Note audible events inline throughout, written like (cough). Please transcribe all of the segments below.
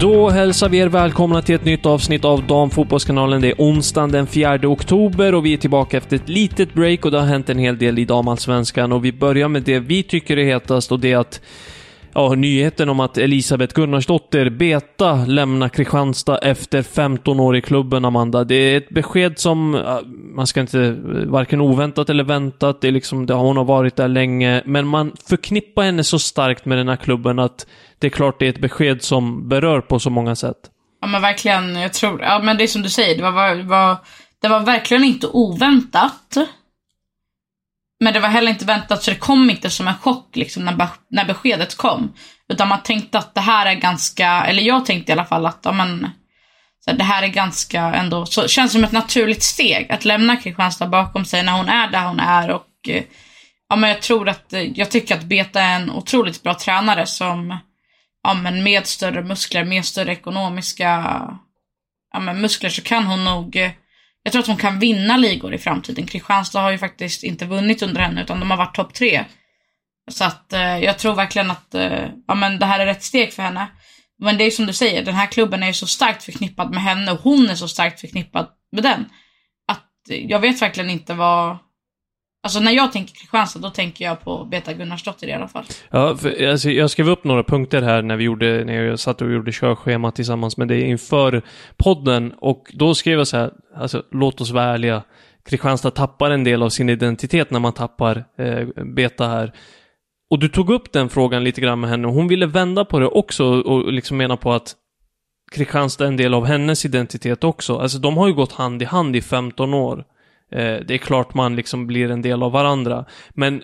Då hälsar vi er välkomna till ett nytt avsnitt av Damfotbollskanalen. Det är onsdagen den 4 oktober och vi är tillbaka efter ett litet break och det har hänt en hel del i damallsvenskan och vi börjar med det vi tycker är hetast och det är att ja, nyheten om att Elisabeth Gunnarsdotter, Beta, lämnar Kristianstad efter 15 år i klubben, Amanda. Det är ett besked som, man ska inte, varken oväntat eller väntat, det är liksom, det, hon har varit där länge, men man förknippar henne så starkt med den här klubben att det är klart det är ett besked som berör på så många sätt. Ja men verkligen, jag tror, ja men det är som du säger, det var, var, det var verkligen inte oväntat. Men det var heller inte väntat så det kom inte som en chock liksom när, när beskedet kom. Utan man tänkte att det här är ganska, eller jag tänkte i alla fall att ja, men, så det här är ganska ändå, så känns som ett naturligt steg att lämna Kristianstad bakom sig när hon är där hon är och eh, ja men jag tror att, eh, jag tycker att Beta är en otroligt bra tränare som ja, men med större muskler, med större ekonomiska ja, men muskler så kan hon nog eh, jag tror att hon kan vinna ligor i framtiden. Kristianstad har ju faktiskt inte vunnit under henne utan de har varit topp tre. Så att eh, jag tror verkligen att eh, ja, men det här är rätt steg för henne. Men det är som du säger, den här klubben är ju så starkt förknippad med henne och hon är så starkt förknippad med den. Att jag vet verkligen inte vad, Alltså när jag tänker Kristianstad, då tänker jag på Beta Gunnarsdotter i alla fall. Ja, för, alltså, jag skrev upp några punkter här när vi gjorde, när jag satt och gjorde körschema tillsammans med dig inför podden och då skrev jag så här, alltså låt oss vara ärliga. Kristianstad tappar en del av sin identitet när man tappar eh, Beta här. Och du tog upp den frågan lite grann med henne och hon ville vända på det också och liksom mena på att Kristianstad är en del av hennes identitet också. Alltså de har ju gått hand i hand i 15 år. Eh, det är klart man liksom blir en del av varandra. Men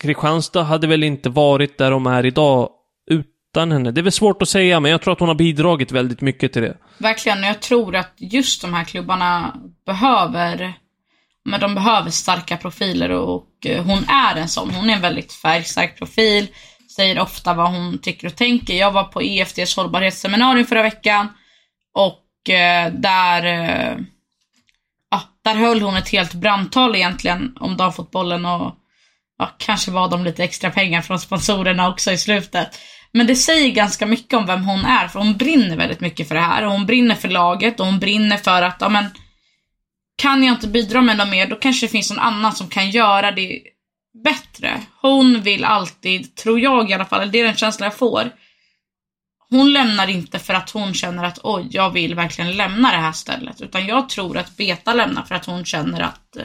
Kristianstad hade väl inte varit där de är idag utan henne. Det är väl svårt att säga, men jag tror att hon har bidragit väldigt mycket till det. Verkligen, jag tror att just de här klubbarna behöver men de behöver starka profiler och eh, hon är en sån. Hon är en väldigt färgstark profil, säger ofta vad hon tycker och tänker. Jag var på EFDs hållbarhetsseminarium förra veckan och eh, där där höll hon ett helt brandtal egentligen om damfotbollen och ja, kanske var de lite extra pengar från sponsorerna också i slutet. Men det säger ganska mycket om vem hon är, för hon brinner väldigt mycket för det här. Och hon brinner för laget och hon brinner för att, ja men, kan jag inte bidra med något mer, då kanske det finns någon annan som kan göra det bättre. Hon vill alltid, tror jag i alla fall, det är den känslan jag får, hon lämnar inte för att hon känner att oj, jag vill verkligen lämna det här stället. Utan jag tror att Beta lämnar för att hon känner att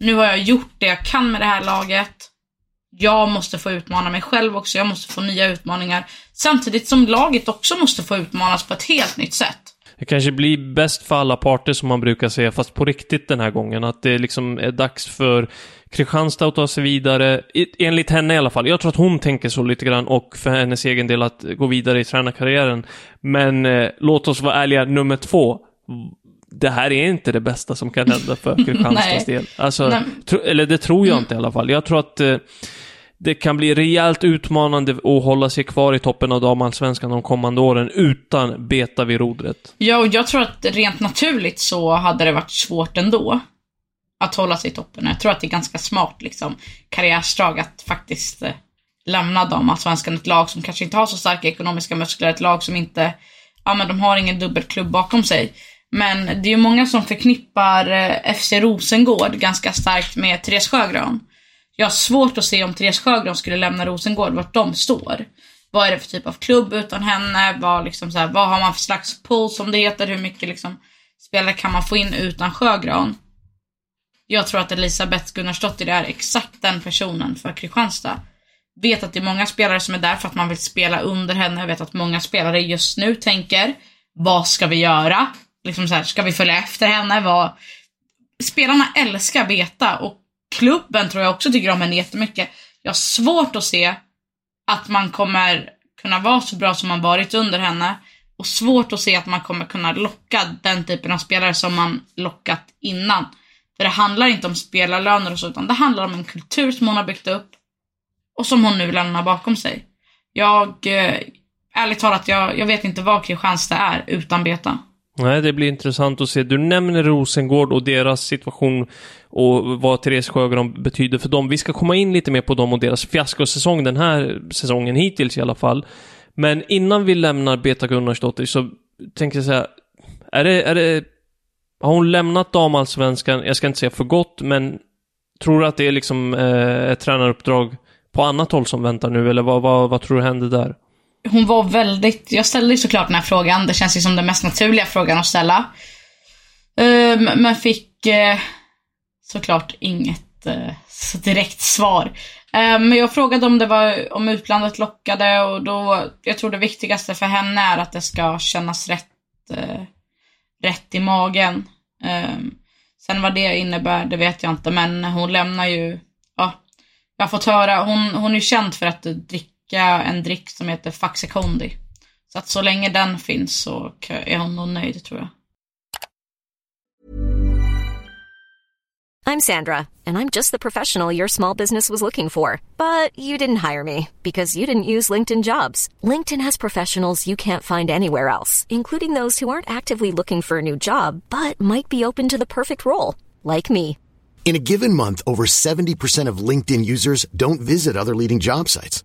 nu har jag gjort det jag kan med det här laget. Jag måste få utmana mig själv också, jag måste få nya utmaningar. Samtidigt som laget också måste få utmanas på ett helt nytt sätt. Det kanske blir bäst för alla parter som man brukar säga, fast på riktigt den här gången. Att det liksom är dags för Kristianstad att ta sig vidare, enligt henne i alla fall. Jag tror att hon tänker så lite grann och för hennes egen del att gå vidare i tränarkarriären. Men eh, låt oss vara ärliga, nummer två. Det här är inte det bästa som kan hända för (laughs) Kristianstads del. Alltså, tro, eller det tror jag inte i alla fall. Jag tror att eh, det kan bli rejält utmanande att hålla sig kvar i toppen av damallsvenskan de kommande åren utan beta vid rodret. Ja, och jag tror att rent naturligt så hade det varit svårt ändå. Att hålla sig i toppen. Jag tror att det är ganska smart liksom karriärsdrag att faktiskt eh, lämna damallsvenskan. Ett lag som kanske inte har så starka ekonomiska muskler, ett lag som inte, ja men de har ingen dubbelklubb bakom sig. Men det är ju många som förknippar eh, FC Rosengård ganska starkt med Therese Sjögran. Jag har svårt att se om Therese Sjögran skulle lämna Rosengård, vart de står. Vad är det för typ av klubb utan henne? Vad, liksom så här, vad har man för slags pull som det heter? Hur mycket liksom, spelare kan man få in utan Sjögran? Jag tror att Elisabeth Gunnarsdottir är exakt den personen för Kristianstad. Vet att det är många spelare som är där för att man vill spela under henne. Jag vet att många spelare just nu tänker, vad ska vi göra? Liksom så här, ska vi följa efter henne? Vad... Spelarna älskar Beta och klubben tror jag också tycker om henne jättemycket. Jag har svårt att se att man kommer kunna vara så bra som man varit under henne. Och svårt att se att man kommer kunna locka den typen av spelare som man lockat innan. För det handlar inte om spelarlöner och så, utan det handlar om en kultur som hon har byggt upp och som hon nu lämnar bakom sig. Jag, eh, ärligt talat, jag, jag vet inte vad Kristianstad är utan Beta. Nej, det blir intressant att se. Du nämner Rosengård och deras situation och vad Therese Sjögran betyder för dem. Vi ska komma in lite mer på dem och deras fiaskosäsong den här säsongen hittills i alla fall. Men innan vi lämnar Beta Gunnarsdottir så tänker jag säga, är det, är det, har hon lämnat damallsvenskan, jag ska inte säga för gott, men tror du att det är liksom eh, ett tränaruppdrag på annat håll som väntar nu, eller vad, vad, vad tror du händer där? Hon var väldigt, jag ställde ju såklart den här frågan, det känns ju som den mest naturliga frågan att ställa. Ehm, men fick eh, såklart inget eh, direkt svar. Ehm, men jag frågade om det var, om utlandet lockade och då, jag tror det viktigaste för henne är att det ska kännas rätt, eh, rätt i magen. Ehm, sen vad det innebär, det vet jag inte, men hon lämnar ju, ja, jag har fått höra, hon, hon är känd för att dricka dricka en dryck som heter Faxe Kondi. Så att så länge den finns så är hon nog nöjd tror jag. I'm Sandra and I'm just the professional your small business was looking for. But you didn't hire me because you didn't use LinkedIn jobs. LinkedIn has professionals you can't find anywhere else, including those who aren't actively looking for a new job but might be open to the perfect role, like me. In a given month, over 70% of LinkedIn users don't visit other leading job sites.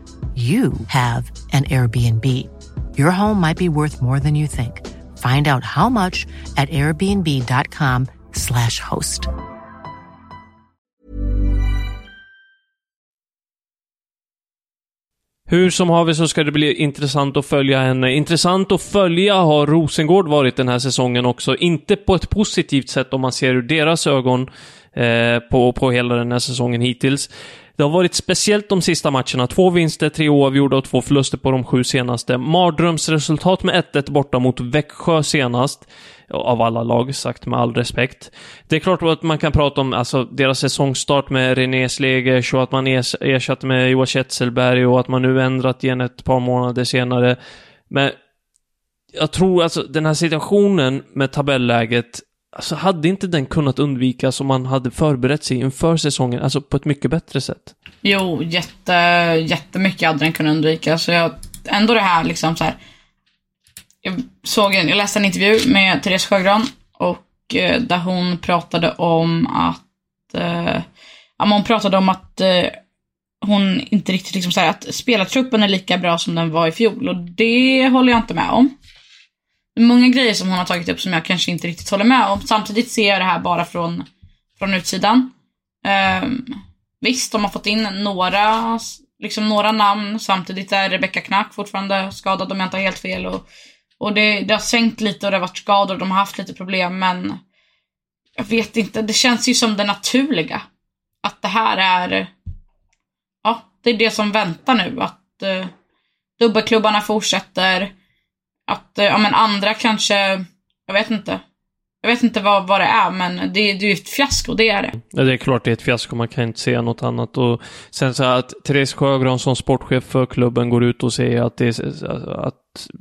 you have an Airbnb. Your home might be worth more than you think. Find out how much at airbnb.com slash host. Hur som har vi så ska det bli intressant att följa henne. Eh, intressant att följa har Rosengård varit den här säsongen också. Inte på ett positivt sätt om man ser ur deras ögon eh, på, på hela den här säsongen hittills. Det har varit speciellt de sista matcherna. Två vinster, tre oavgjorda och två förluster på de sju senaste. Mardrömsresultat med 1-1 borta mot Växjö senast. Av alla lag, sagt med all respekt. Det är klart att man kan prata om alltså, deras säsongstart med René Slegers och att man ersatte med Joa Kjetzelberg och att man nu ändrat igen ett par månader senare. Men jag tror alltså den här situationen med tabelläget Alltså hade inte den kunnat undvikas om man hade förberett sig inför säsongen, alltså på ett mycket bättre sätt? Jo, jätte, jättemycket hade den kunnat undvikas. Så jag, ändå det här liksom så här. Jag såg en, jag läste en intervju med Therese Sjögran och eh, där hon pratade om att, eh, ja, hon pratade om att eh, hon inte riktigt liksom så här, att spelartruppen är lika bra som den var i fjol och det håller jag inte med om många grejer som hon har tagit upp som jag kanske inte riktigt håller med om. Samtidigt ser jag det här bara från, från utsidan. Um, visst, de har fått in några, liksom några namn. Samtidigt är Rebecca Knack fortfarande skadad om jag inte har helt fel. Och Och det, det har svängt lite och det har varit skador och de har haft lite problem men jag vet inte, det känns ju som det naturliga. Att det här är, ja, det är det som väntar nu. Att uh, dubbelklubbarna fortsätter. Att, eh, ja men andra kanske, jag vet inte. Jag vet inte vad, vad det är, men det, det är ju ett fiasko, det är det. Ja, det är klart det är ett fiasko, man kan inte säga något annat. Och sen så att Therese Sjögran som sportchef för klubben går ut och säger att, det att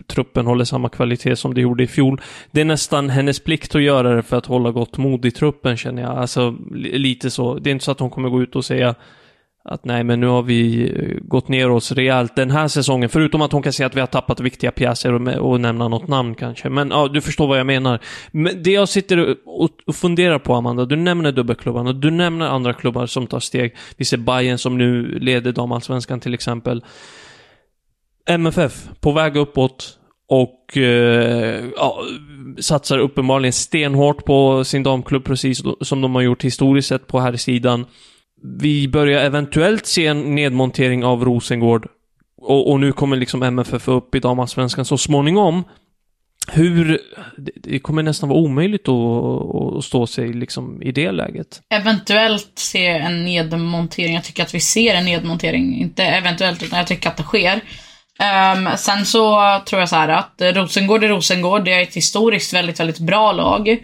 truppen håller samma kvalitet som det gjorde i fjol. Det är nästan hennes plikt att göra det för att hålla gott mod i truppen, känner jag. Alltså, lite så. Det är inte så att hon kommer gå ut och säga att nej, men nu har vi eh, gått ner oss rejält den här säsongen. Förutom att hon kan säga att vi har tappat viktiga pjäser och, och nämna något namn kanske. Men ja, du förstår vad jag menar. Men det jag sitter och, och funderar på, Amanda, du nämner dubbelklubbarna, du nämner andra klubbar som tar steg. Vi ser Bayern som nu leder damallsvenskan till exempel. MFF, på väg uppåt och eh, ja, satsar uppenbarligen stenhårt på sin damklubb, precis som de har gjort historiskt sett på här sidan vi börjar eventuellt se en nedmontering av Rosengård och, och nu kommer liksom MFF upp i damallsvenskan så småningom. Hur... Det, kommer nästan vara omöjligt att, att stå sig liksom i det läget. Eventuellt se en nedmontering. Jag tycker att vi ser en nedmontering. Inte eventuellt, utan jag tycker att det sker. Um, sen så tror jag så här att Rosengård är Rosengård. Det är ett historiskt väldigt, väldigt bra lag. Eh,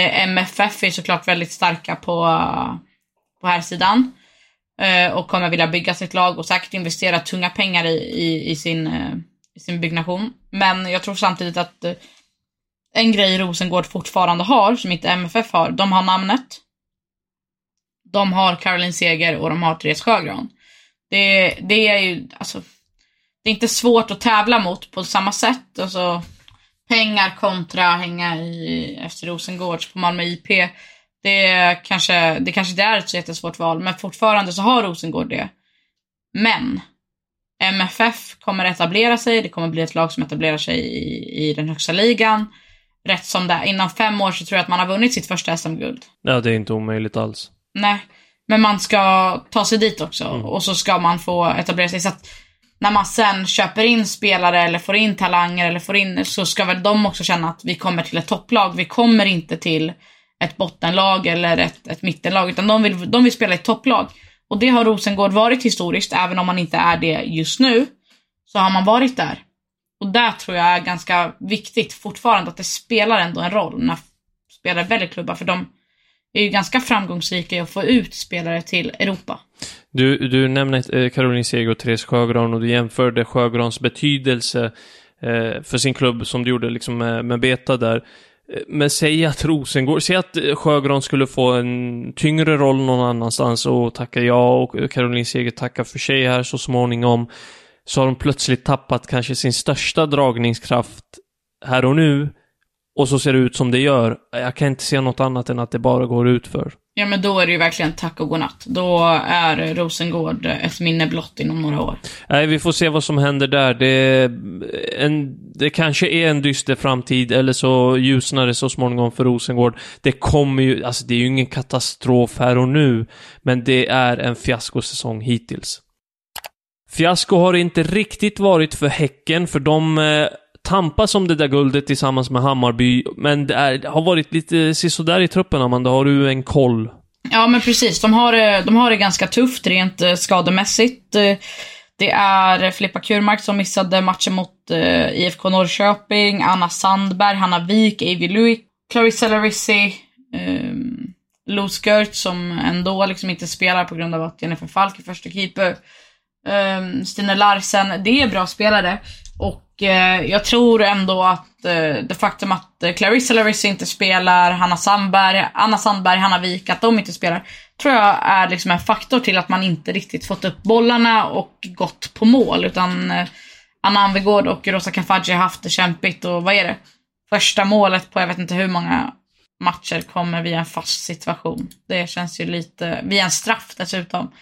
uh, MFF är såklart väldigt starka på uh, på här sidan eh, och kommer vilja bygga sitt lag och säkert investera tunga pengar i, i, i sin, eh, i sin byggnation. Men jag tror samtidigt att eh, en grej Rosengård fortfarande har, som inte MFF har, de har namnet. De har Caroline Seger och de har Therese Sjögran. Det, det är ju, alltså, det är inte svårt att tävla mot på samma sätt. Alltså, pengar kontra hänga i, efter Rosengårds på Malmö IP det kanske, det kanske inte är ett så jättesvårt val, men fortfarande så har Rosengård det. Men MFF kommer etablera sig, det kommer bli ett lag som etablerar sig i, i den högsta ligan. Rätt som det är. Inom fem år så tror jag att man har vunnit sitt första SM-guld. Ja, det är inte omöjligt alls. Nej, men man ska ta sig dit också mm. och så ska man få etablera sig. Så att när man sen köper in spelare eller får in talanger eller får in så ska väl de också känna att vi kommer till ett topplag. Vi kommer inte till ett bottenlag eller ett, ett mittenlag, utan de vill, de vill spela ett topplag. Och det har Rosengård varit historiskt, även om man inte är det just nu, så har man varit där. Och där tror jag är ganska viktigt fortfarande, att det spelar ändå en roll när spelare väljer klubbar, för de är ju ganska framgångsrika i att få ut spelare till Europa. Du, du nämner eh, Caroline Seger och Therese Sjögran och du jämförde Sjögrans betydelse eh, för sin klubb som du gjorde liksom med, med Beta där. Eh, men säg att Rosengård, säg att eh, Sjögran skulle få en tyngre roll någon annanstans och tacka ja och Caroline Seger tackar för sig här så småningom. Så har de plötsligt tappat kanske sin största dragningskraft här och nu. Och så ser det ut som det gör. Jag kan inte se något annat än att det bara går ut för. Ja men då är det ju verkligen tack och godnatt. Då är Rosengård ett minne blott inom några år. Nej, vi får se vad som händer där. Det, en, det kanske är en dyster framtid, eller så ljusnar det så småningom för Rosengård. Det kommer ju, alltså det är ju ingen katastrof här och nu, men det är en fiaskosäsong hittills. Fiasko har inte riktigt varit för Häcken, för de eh, tampas om det där guldet tillsammans med Hammarby, men det, är, det har varit lite sisådär i truppen, Amanda. Har du en koll? Ja, men precis. De har, eh, de har det ganska tufft rent eh, skademässigt. Eh, det är Filippa Kurmark som missade matchen mot IFK Norrköping, Anna Sandberg, Hanna Wik, Avi Louis, Clarissa Larissi, um, ehm, Lou Skirt som ändå liksom inte spelar på grund av att Jennifer Falk är första keeper. Um, Stina Larsen, det är bra spelare. Och Eh, jag tror ändå att eh, det faktum att eh, Clarissa Larissa inte spelar, Hanna Sandberg, Anna Sandberg, Hanna Wik, att de inte spelar, tror jag är liksom en faktor till att man inte riktigt fått upp bollarna och gått på mål. Utan Anna Anvegård och Rosa Kafaji har haft det kämpigt och vad är det? Första målet på jag vet inte hur många matcher kommer via en fast situation. Det känns ju lite, via en straff dessutom.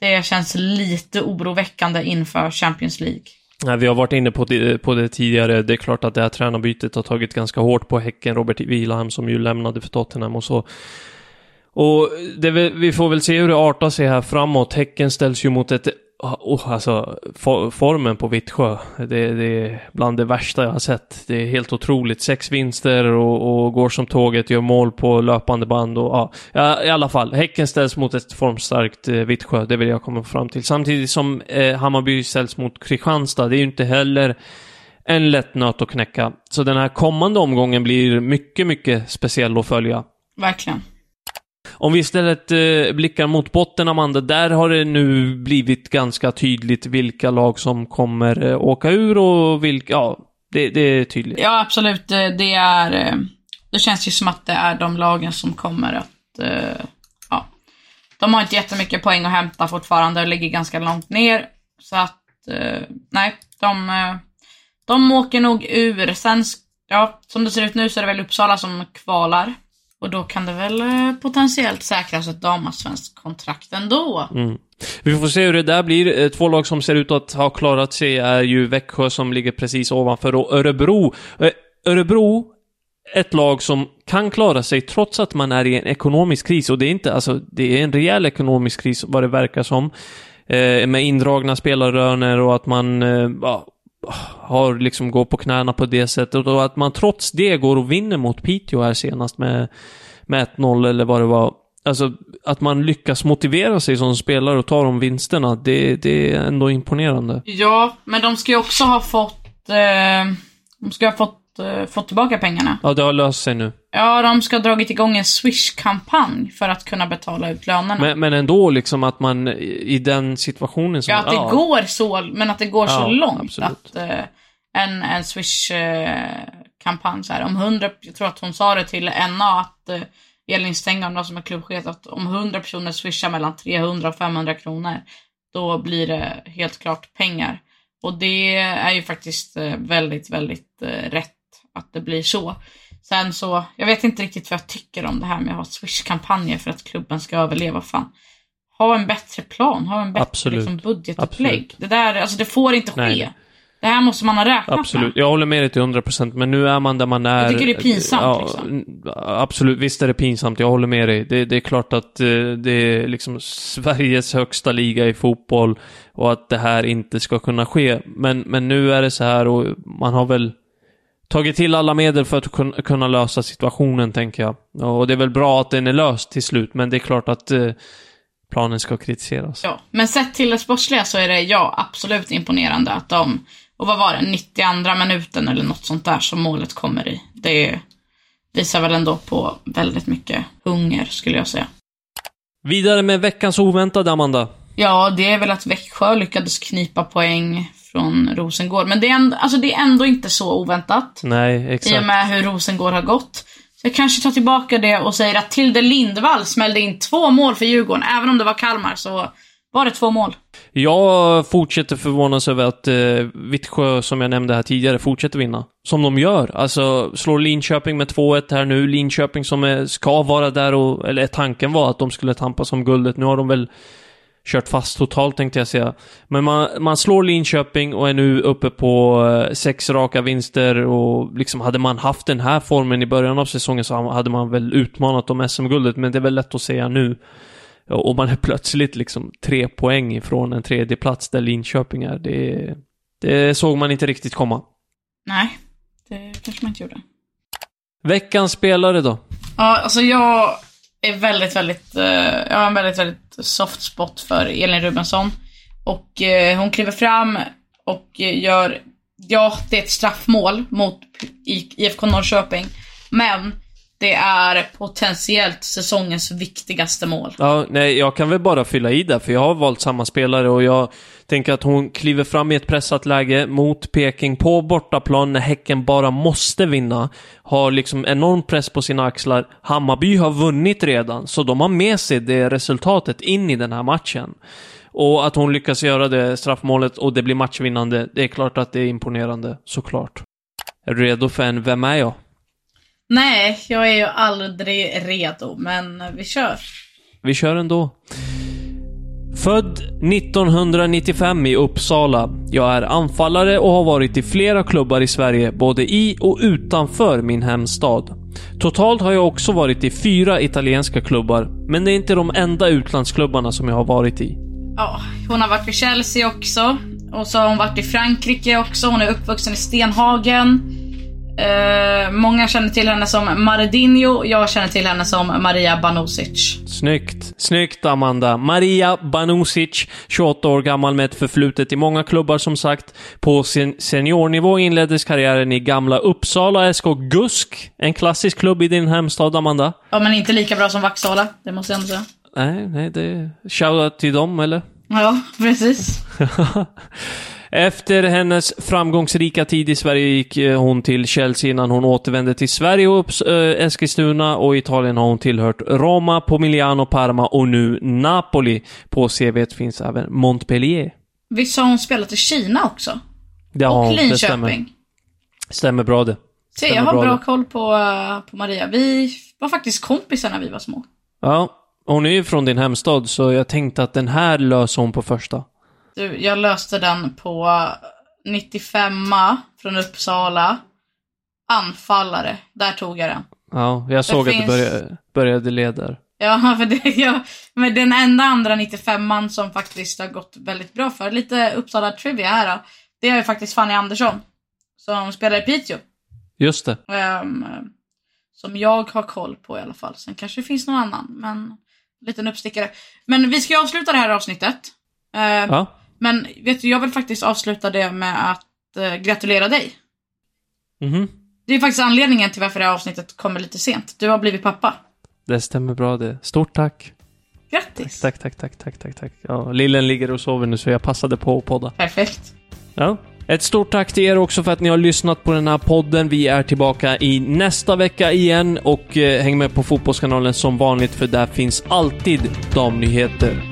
Det känns lite oroväckande inför Champions League. Vi har varit inne på det, på det tidigare. Det är klart att det här tränarbytet har tagit ganska hårt på Häcken, Robert Wilhelm som ju lämnade för Tottenham och så. Och det, vi får väl se hur det artar sig här framåt. Häcken ställs ju mot ett oh, alltså, for, formen på Vittsjö, det, det, är bland det värsta jag har sett. Det är helt otroligt. Sex vinster och, och går som tåget, gör mål på löpande band och ja, i alla fall. Häcken ställs mot ett formstarkt eh, Vittsjö, det vill jag komma fram till. Samtidigt som eh, Hammarby ställs mot Kristianstad, det är ju inte heller en lätt nöt att knäcka. Så den här kommande omgången blir mycket, mycket speciell att följa. Verkligen. Om vi istället eh, blickar mot botten, Amanda, där har det nu blivit ganska tydligt vilka lag som kommer eh, åka ur och vilka, ja, det, det, är tydligt. Ja, absolut. Det är, eh, det känns ju som att det är de lagen som kommer att, eh, ja, de har inte jättemycket poäng att hämta fortfarande och ligger ganska långt ner. Så att, eh, nej, de, eh, de åker nog ur. Sen, ja, som det ser ut nu så är det väl Uppsala som kvalar. Och då kan det väl eh, potentiellt säkras ett damallsvenskt kontrakt ändå. Mm. Vi får se hur det där blir. Eh, två lag som ser ut att ha klarat sig är ju Växjö som ligger precis ovanför och Örebro. Eh, Örebro, ett lag som kan klara sig trots att man är i en ekonomisk kris. Och det är inte, alltså, det är en rejäl ekonomisk kris vad det verkar som. med indragna spelarlöner och att man ja, har liksom gått på knäna på det sättet och att man trots det går och vinner mot Piteå här senast med, med 1-0 eller vad det var. Alltså, att man lyckas motivera sig som spelare och ta de vinsterna, det, det är ändå imponerande. Ja, men de ska ju också ha fått... Eh, de ska ha fått uh, fått tillbaka pengarna. Ja, det har löst sig nu. Ja, de ska ha dragit igång en Swish-kampanj för att kunna betala ut lönerna. Men, men ändå liksom att man i den situationen som... Ja, att det ja. går så, men att det går ja, så långt absolut. att uh, en, en Swish-kampanj så här, om hundra, jag tror att hon sa det till NA att uh, Elin Stengan, som är klubbchef, att om hundra personer swishar mellan 300 och 500 kronor, då blir det helt klart pengar. Och det är ju faktiskt väldigt, väldigt rätt att det blir så. Sen så, jag vet inte riktigt vad jag tycker om det här med att ha Swish-kampanjer för att klubben ska överleva. Fan. Ha en bättre plan, ha en bättre liksom, budgetupplägg. Det där, alltså det får inte ske. Nej. Det här måste man ha räknat Absolut. med. Jag håller med dig till 100% men nu är man där man är. Jag tycker det är pinsamt ja, liksom. Absolut, visst är det pinsamt. Jag håller med dig. Det, det, är klart att eh, det är liksom Sveriges högsta liga i fotboll och att det här inte ska kunna ske. Men, men nu är det så här och man har väl tagit till alla medel för att kunna lösa situationen, tänker jag. Och det är väl bra att den är löst till slut, men det är klart att eh, planen ska kritiseras. Ja, men sett till det sportsliga så är det, ja, absolut imponerande att de, och vad var det, 92 minuten eller något sånt där som målet kommer i. Det visar väl ändå på väldigt mycket hunger, skulle jag säga. Vidare med veckans oväntade, Amanda. Ja, det är väl att Växjö lyckades knipa poäng från Rosengård. Men det är, ändå, alltså det är ändå inte så oväntat. Nej, exakt. I och med hur Rosengård har gått. Så jag kanske tar tillbaka det och säger att Tilde Lindvall smällde in två mål för Djurgården. Även om det var Kalmar så var det två mål. Jag fortsätter förvånas över att eh, Vittsjö, som jag nämnde här tidigare, fortsätter vinna. Som de gör. Alltså, slår Linköping med 2-1 här nu. Linköping som är, ska vara där och, eller tanken var att de skulle tampas om guldet. Nu har de väl kört fast totalt tänkte jag säga. Men man, man slår Linköping och är nu uppe på eh, sex raka vinster och liksom hade man haft den här formen i början av säsongen så hade man väl utmanat om SM-guldet, men det är väl lätt att säga nu. Och man är (laughs) plötsligt liksom tre poäng ifrån en tredje plats där Linköping är. Det, det såg man inte riktigt komma. Nej, det kanske man inte gjorde. Veckans spelare då? Ja, alltså jag är väldigt, väldigt, eh, uh, jag har en väldigt, väldigt soft spot för Elin Rubensson. Och uh, hon kliver fram och gör, ja, det är ett straffmål mot IFK Norrköping. Men det är potentiellt säsongens viktigaste mål. Ja, nej, jag kan väl bara fylla i där, för jag har valt samma spelare och jag tänker att hon kliver fram i ett pressat läge mot Peking på bortaplan när Häcken bara måste vinna. Har liksom enorm press på sina axlar. Hammarby har vunnit redan, så de har med sig det resultatet in i den här matchen. Och att hon lyckas göra det straffmålet och det blir matchvinnande, det är klart att det är imponerande, såklart. Är du redo för en Vem är jag? Nej, jag är ju aldrig redo, men vi kör. Vi kör ändå. Född 1995 i Uppsala. Jag är anfallare och har varit i flera klubbar i Sverige, både i och utanför min hemstad. Totalt har jag också varit i fyra italienska klubbar, men det är inte de enda utlandsklubbarna som jag har varit i. ja, hon har varit i Chelsea också. Och så har hon varit i Frankrike också. Hon är uppvuxen i Stenhagen. Eh, många känner till henne som Maredinho. Jag känner till henne som Maria Banusic. Snyggt. Snyggt, Amanda. Maria Banusic, 28 år gammal med ett förflutet i många klubbar som sagt. På sen seniornivå inleddes karriären i gamla Uppsala SK Gusk. En klassisk klubb i din hemstad, Amanda. Ja, men inte lika bra som Vaxala. Det måste jag ändå säga. Nej, nej, det shoutout till dem, eller? Ja, precis. (laughs) Efter hennes framgångsrika tid i Sverige gick eh, hon till Chelsea innan hon återvände till Sverige och äh, Eskilstuna och i Italien har hon tillhört Roma, Pomigliano, Parma och nu Napoli. På CVt finns även Montpellier. Visst har hon spelat i Kina också? Ja, och det stämmer. Linköping. Stämmer bra det. Se, jag har bra bra det. koll på, eh, på Maria. Vi var faktiskt kompisar när vi var små. Ja, hon är ju från din hemstad så jag tänkte att den här löser hon på första. Du, jag löste den på 95 från Uppsala. Anfallare. Där tog jag den. Ja, jag såg att finns- du började, började leda. Ja, (laughs) för det, ja, men den enda andra 95 som faktiskt har gått väldigt bra för, lite Uppsala Trivia här då, det är ju faktiskt Fanny Andersson. Som spelar i Piteå. Just det. Ehm, som jag har koll på i alla fall. Sen kanske det finns någon annan, men en liten uppstickare. Men vi ska ju avsluta det här avsnittet. Ehm, Ja. Men vet du, jag vill faktiskt avsluta det med att eh, gratulera dig. Mhm. Det är faktiskt anledningen till varför det här avsnittet kommer lite sent. Du har blivit pappa. Det stämmer bra det. Stort tack. Grattis! Tack, tack, tack, tack, tack, tack. Ja, lillen ligger och sover nu så jag passade på att podda. Perfekt. Ja. Ett stort tack till er också för att ni har lyssnat på den här podden. Vi är tillbaka i nästa vecka igen och eh, häng med på Fotbollskanalen som vanligt för där finns alltid damnyheter.